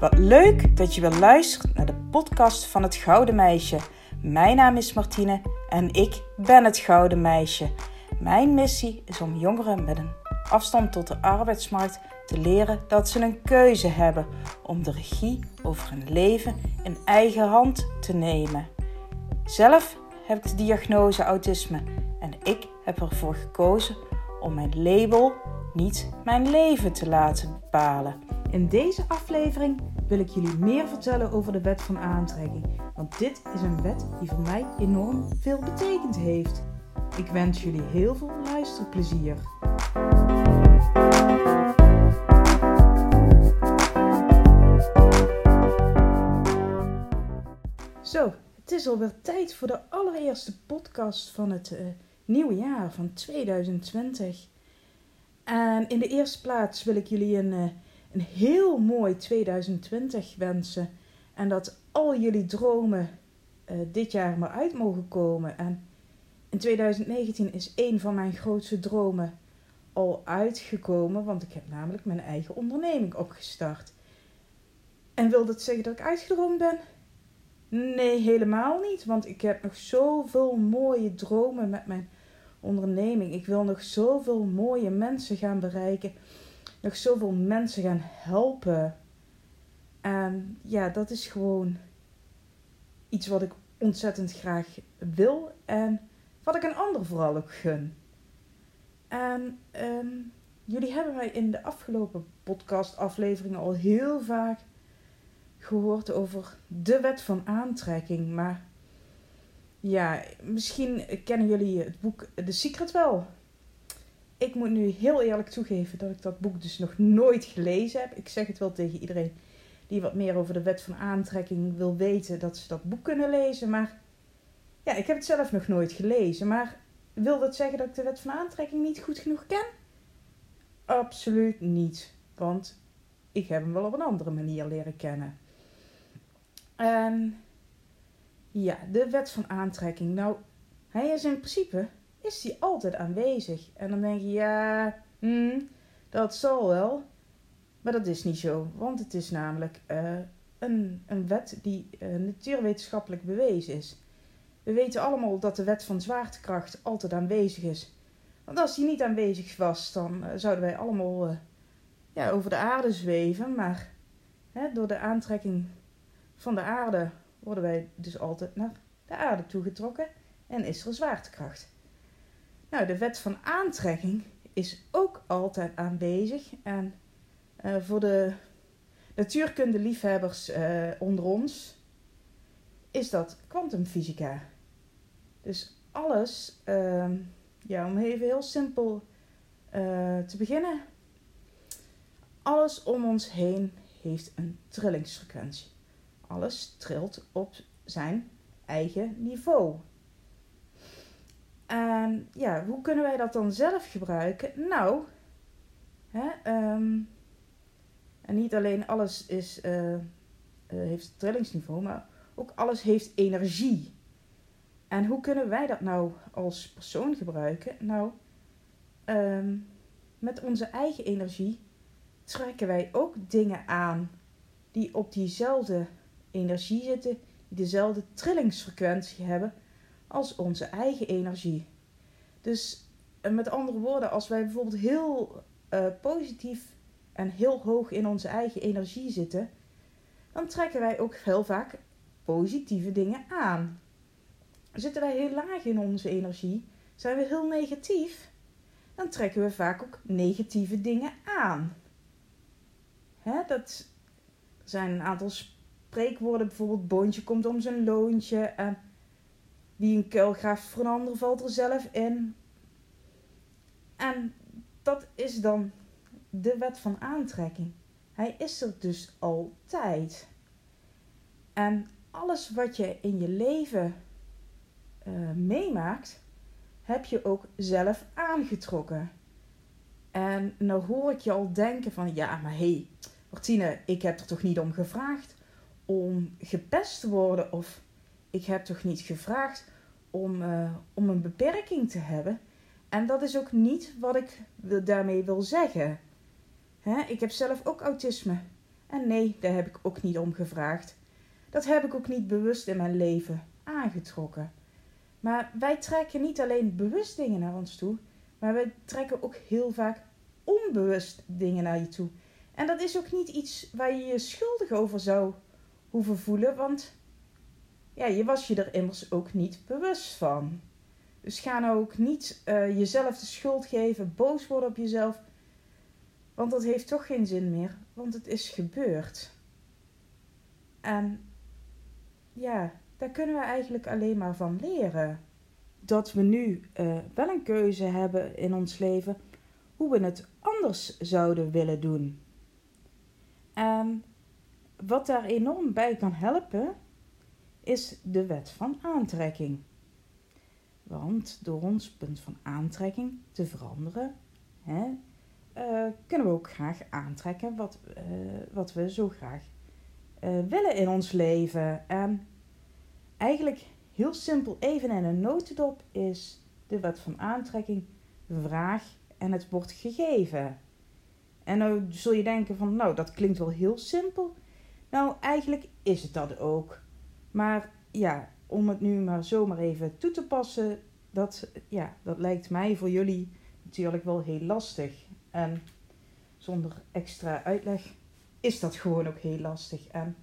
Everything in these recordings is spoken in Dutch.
Wat leuk dat je weer luistert naar de podcast van het Gouden Meisje. Mijn naam is Martine en ik ben het Gouden Meisje. Mijn missie is om jongeren met een afstand tot de arbeidsmarkt te leren dat ze een keuze hebben om de regie over hun leven in eigen hand te nemen. Zelf heb ik de diagnose autisme en ik heb ervoor gekozen om mijn label niet mijn leven te laten bepalen. In deze aflevering wil ik jullie meer vertellen over de wet van aantrekking, want dit is een wet die voor mij enorm veel betekend heeft. Ik wens jullie heel veel luisterplezier. Zo, het is alweer tijd voor de allereerste podcast van het uh, nieuwe jaar van 2020. En in de eerste plaats wil ik jullie een, uh, een heel mooi 2020 wensen. En dat al jullie dromen uh, dit jaar maar uit mogen komen. En in 2019 is een van mijn grootste dromen al uitgekomen, want ik heb namelijk mijn eigen onderneming opgestart. En wil dat zeggen dat ik uitgedroomd ben? Nee, helemaal niet, want ik heb nog zoveel mooie dromen met mijn onderneming. Ik wil nog zoveel mooie mensen gaan bereiken, nog zoveel mensen gaan helpen. En ja, dat is gewoon iets wat ik ontzettend graag wil en wat ik een ander vooral ook gun. En um, jullie hebben mij in de afgelopen podcast-afleveringen al heel vaak gehoord over de wet van aantrekking. Maar ja, misschien kennen jullie het boek The Secret wel. Ik moet nu heel eerlijk toegeven dat ik dat boek dus nog nooit gelezen heb. Ik zeg het wel tegen iedereen die wat meer over de wet van aantrekking wil weten, dat ze dat boek kunnen lezen. Maar ja, ik heb het zelf nog nooit gelezen. Maar wil dat zeggen dat ik de wet van aantrekking niet goed genoeg ken? Absoluut niet. Want ik heb hem wel op een andere manier leren kennen. En ja, de wet van aantrekking. Nou, hij is in principe is die altijd aanwezig. En dan denk je, ja, hmm, dat zal wel. Maar dat is niet zo. Want het is namelijk uh, een, een wet die uh, natuurwetenschappelijk bewezen is. We weten allemaal dat de wet van zwaartekracht altijd aanwezig is. Want als die niet aanwezig was, dan uh, zouden wij allemaal ja, over de aarde zweven. Maar hè, door de aantrekking van de aarde worden wij dus altijd naar de aarde toegetrokken en is er zwaartekracht. Nou, de wet van aantrekking is ook altijd aanwezig. En uh, voor de natuurkunde-liefhebbers onder ons is dat kwantumfysica. Dus alles, uh, ja, om even heel simpel uh, te beginnen. Alles om ons heen heeft een trillingsfrequentie. Alles trilt op zijn eigen niveau. En ja, hoe kunnen wij dat dan zelf gebruiken? Nou, hè, um, en niet alleen alles is, uh, heeft trillingsniveau, maar ook alles heeft energie. En hoe kunnen wij dat nou als persoon gebruiken? Nou, um, met onze eigen energie trekken wij ook dingen aan die op diezelfde energie zitten, die dezelfde trillingsfrequentie hebben als onze eigen energie. Dus eh, met andere woorden, als wij bijvoorbeeld heel uh, positief en heel hoog in onze eigen energie zitten, dan trekken wij ook heel vaak positieve dingen aan zitten wij heel laag in onze energie, zijn we heel negatief, dan trekken we vaak ook negatieve dingen aan. Hè, dat zijn een aantal spreekwoorden, bijvoorbeeld boontje komt om zijn loontje en wie een kuil graaft voor een valt er zelf in. En dat is dan de wet van aantrekking. Hij is er dus altijd. En alles wat je in je leven uh, meemaakt, heb je ook zelf aangetrokken. En nou hoor ik je al denken van, ja, maar hé, hey, Martine, ik heb er toch niet om gevraagd om gepest te worden of ik heb toch niet gevraagd om, uh, om een beperking te hebben. En dat is ook niet wat ik daarmee wil zeggen. Hè? Ik heb zelf ook autisme. En nee, daar heb ik ook niet om gevraagd. Dat heb ik ook niet bewust in mijn leven aangetrokken. Maar wij trekken niet alleen bewust dingen naar ons toe, maar wij trekken ook heel vaak onbewust dingen naar je toe. En dat is ook niet iets waar je je schuldig over zou hoeven voelen, want ja, je was je er immers ook niet bewust van. Dus ga nou ook niet uh, jezelf de schuld geven, boos worden op jezelf, want dat heeft toch geen zin meer, want het is gebeurd. En ja, daar kunnen we eigenlijk alleen maar van leren. Dat we nu uh, wel een keuze hebben in ons leven hoe we het anders zouden willen doen. En wat daar enorm bij kan helpen, is de wet van aantrekking. Want door ons punt van aantrekking te veranderen, hè, uh, kunnen we ook graag aantrekken wat, uh, wat we zo graag uh, willen in ons leven. En eigenlijk heel simpel, even in een notendop, is de wet van aantrekking vraag en het wordt gegeven. En nou zul je denken van, nou dat klinkt wel heel simpel. Nou, eigenlijk is het dat ook. Maar ja, om het nu maar zomaar even toe te passen, dat, ja, dat lijkt mij voor jullie natuurlijk wel heel lastig. En zonder extra uitleg is dat gewoon ook heel lastig. En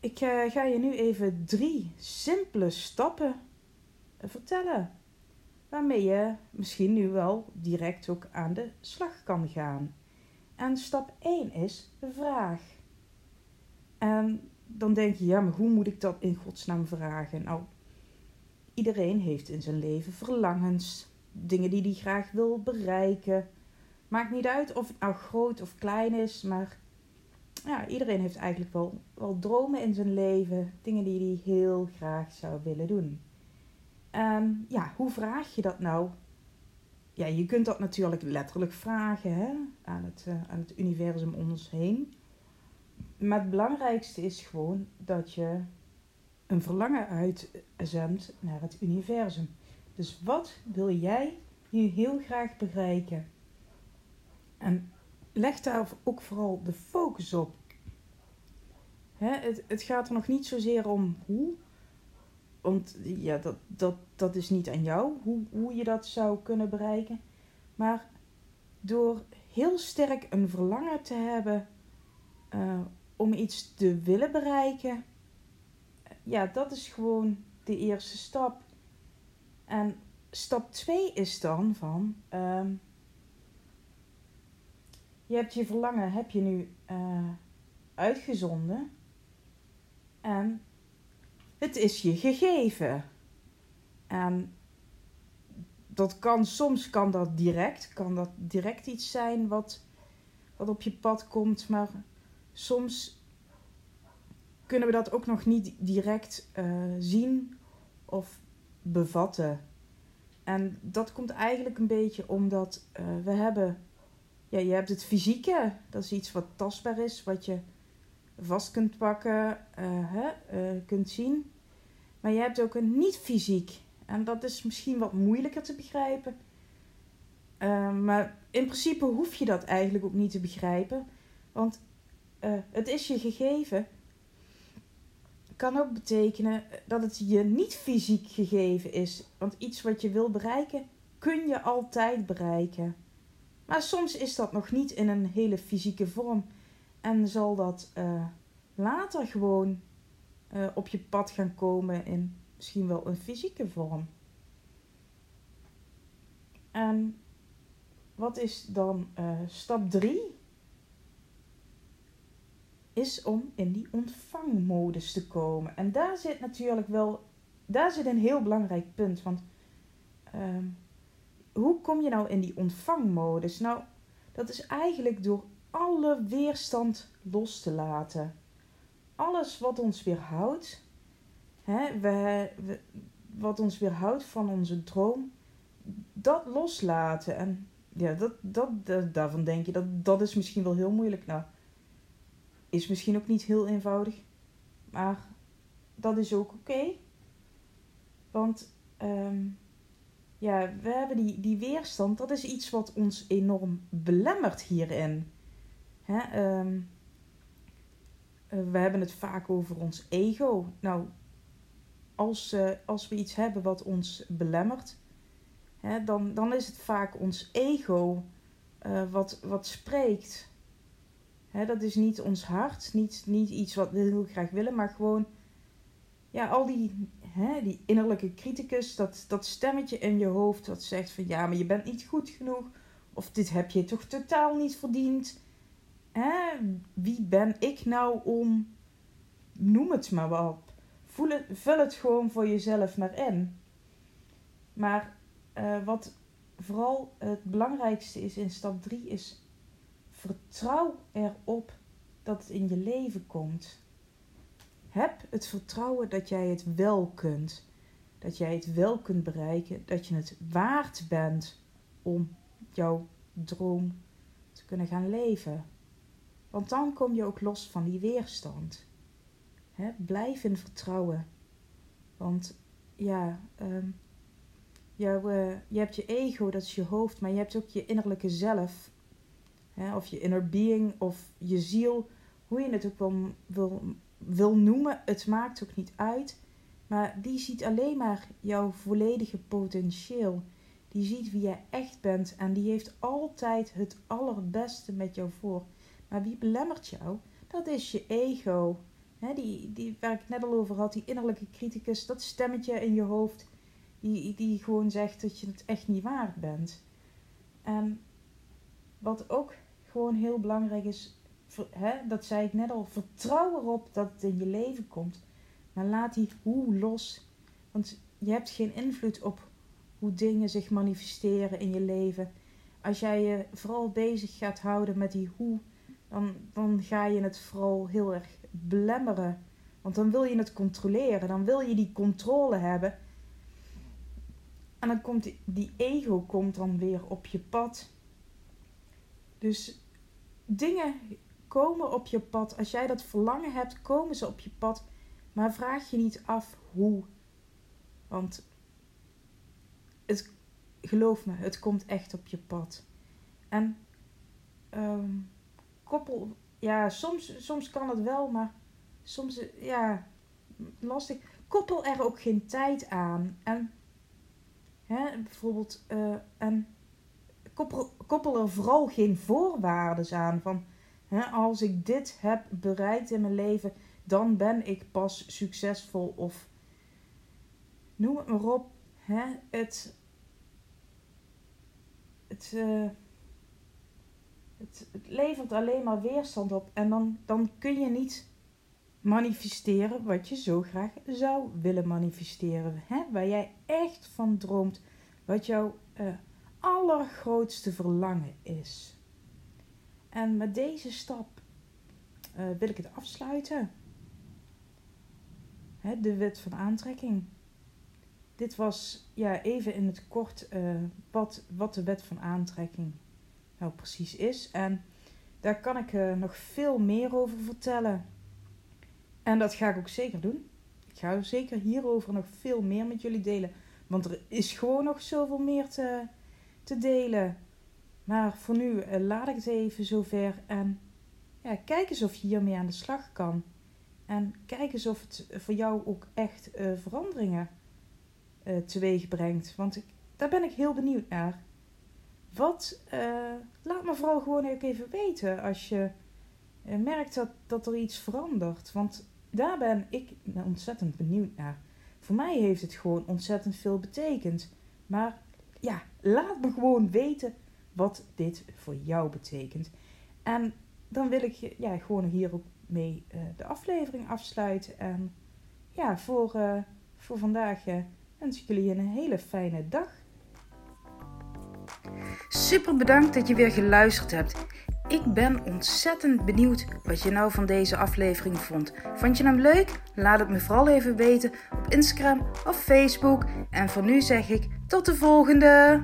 ik uh, ga je nu even drie simpele stappen vertellen. Waarmee je misschien nu wel direct ook aan de slag kan gaan. En stap 1 is vraag. En dan denk je, ja, maar hoe moet ik dat in godsnaam vragen? Nou, iedereen heeft in zijn leven verlangens, dingen die hij graag wil bereiken. Maakt niet uit of het nou groot of klein is, maar ja, iedereen heeft eigenlijk wel, wel dromen in zijn leven, dingen die hij heel graag zou willen doen. En ja, hoe vraag je dat nou? Ja, je kunt dat natuurlijk letterlijk vragen hè? Aan, het, uh, aan het universum om ons heen. Maar het belangrijkste is gewoon dat je een verlangen uitzendt naar het universum. Dus wat wil jij nu heel graag bereiken? En leg daar ook vooral de focus op. Hè, het, het gaat er nog niet zozeer om hoe, want ja, dat, dat, dat is niet aan jou hoe, hoe je dat zou kunnen bereiken. Maar door heel sterk een verlangen te hebben uh, om iets te willen bereiken, ja, dat is gewoon de eerste stap. En stap 2 is dan van, um, je hebt je verlangen, heb je nu uh, uitgezonden en het is je gegeven. En dat kan, soms kan dat direct, kan dat direct iets zijn wat, wat op je pad komt, maar soms kunnen we dat ook nog niet direct uh, zien of bevatten. En dat komt eigenlijk een beetje omdat uh, we hebben, ja, je hebt het fysieke, dat is iets wat tastbaar is, wat je vast kunt pakken, uh, hè, kunt zien. Maar je hebt ook een niet-fysiek. En dat is misschien wat moeilijker te begrijpen. Maar in principe hoef je dat eigenlijk ook niet te begrijpen. Want uh, het is je gegeven. Kan ook betekenen dat het je niet fysiek gegeven is. Want iets wat je wil bereiken, kun je altijd bereiken. Maar soms is dat nog niet in een hele fysieke vorm. En zal dat uh, later gewoon uh, op je pad gaan komen in misschien wel een fysieke vorm. En wat is dan stap 3? Is om in die ontvangmodus te komen. En daar zit natuurlijk wel, daar zit een heel belangrijk punt. Want uh, hoe kom je nou in die ontvangmodus? Nou, dat is eigenlijk door alle weerstand los te laten alles wat ons weerhoudt, hè, we, wat ons weerhoudt van onze droom, dat loslaten. En ja, dat, dat, daarvan denk je dat dat is misschien wel heel moeilijk. Nou, is misschien ook niet heel eenvoudig, maar dat is ook oké. Want um, ja, we hebben die, die weerstand, dat is iets wat ons enorm belemmert hierin. Hè, um, we hebben het vaak over ons ego. Nou, als, als we iets hebben wat ons belemmert, hè, dan, dan is het vaak ons ego wat, wat spreekt. Dat is niet ons hart, niet, niet iets wat we heel graag willen, maar gewoon ja, al die, die innerlijke criticus, dat, dat stemmetje in je hoofd dat zegt van ja, maar je bent niet goed genoeg. Of dit heb je toch totaal niet verdiend. Wie ben ik nou om, noem het maar wat. Voel het, vul het gewoon voor jezelf maar in. Maar uh, wat vooral het belangrijkste is in stap 3 is vertrouw erop dat het in je leven komt. Heb het vertrouwen dat jij het wel kunt. Dat jij het wel kunt bereiken. Dat je het waard bent om jouw droom te kunnen gaan leven. Want dan kom je ook los van die weerstand. blijf in vertrouwen. Want ja, jou, uh, je hebt je ego, dat is je hoofd, maar je hebt ook je innerlijke zelf. Of je inner being of je ziel, hoe je het ook wel wil, wil noemen. Het maakt ook niet uit. Maar die ziet alleen maar jouw volledige potentieel. Die ziet wie jij echt bent en die heeft altijd het allerbeste met jou voor. Maar wie belemmert jou? Dat is je ego. die, die, waar ik net al over had, die innerlijke criticus, dat stemmetje in je hoofd, die, die gewoon zegt dat je het echt niet waard bent. En wat ook gewoon heel belangrijk is, dat zei ik net al, vertrouw erop dat het in je leven komt. Maar laat die hoe los. Want je hebt geen invloed op hoe dingen zich manifesteren in je leven. Als jij je vooral bezig gaat houden met die hoe, dan, dan ga je het vooral heel erg belemmeren. Want dan wil je het controleren, dan wil je die controle hebben. En dan komt die, die ego komt dan weer op je pad. Dus dingen komen op je pad. Als jij dat verlangen hebt, komen ze op je pad. Maar vraag je niet af hoe. Want het, geloof me, het komt echt op je pad. En um, koppel, ja, soms, soms kan het wel, maar soms, ja, lastig. Koppel er ook geen tijd aan. En hè, bijvoorbeeld, uh, en koppel, koppel er vooral geen voorwaarden aan. Van hè, als ik dit heb bereikt in mijn leven, dan ben ik pas succesvol. Of noem het maar op. Hè, het, het, uh, het, levert alleen maar weerstand op. En dan, dan kun je niet manifesteren wat je zo graag zou willen manifesteren. Hè? Waar jij echt van droomt. Wat jouw uh, allergrootste verlangen is. En met deze stap uh, wil ik het afsluiten. Hè, de wet van aantrekking. Dit was ja, even in het kort uh, wat, wat de wet van aantrekking nou precies is. En daar kan ik uh, nog veel meer over vertellen. En dat ga ik ook zeker doen. Ik ga zeker hierover nog veel meer met jullie delen. Want er is gewoon nog zoveel meer te, te delen. Maar voor nu uh, laat ik het even zover. En ja, kijk eens of je hiermee aan de slag kan. En kijk eens of het voor jou ook echt uh, veranderingen uh, teweeg brengt. Want ik, daar ben ik heel benieuwd naar. Wat, laat me vooral gewoon ook even weten als je merkt dat, dat er iets verandert. Want daar ben ik ontzettend benieuwd naar. Voor mij heeft het gewoon ontzettend veel betekend. Maar ja, laat me gewoon weten wat dit voor jou betekent. En dan wil ik ja, gewoon hier ook mee uh, de aflevering afsluiten. En ja, voor, voor vandaag wens ik jullie een hele fijne dag. Super bedankt dat je weer geluisterd hebt. Ik ben ontzettend benieuwd wat je nou van deze aflevering vond. Vond je hem leuk? Laat het me vooral even weten op Instagram of Facebook. En voor nu zeg ik tot de volgende!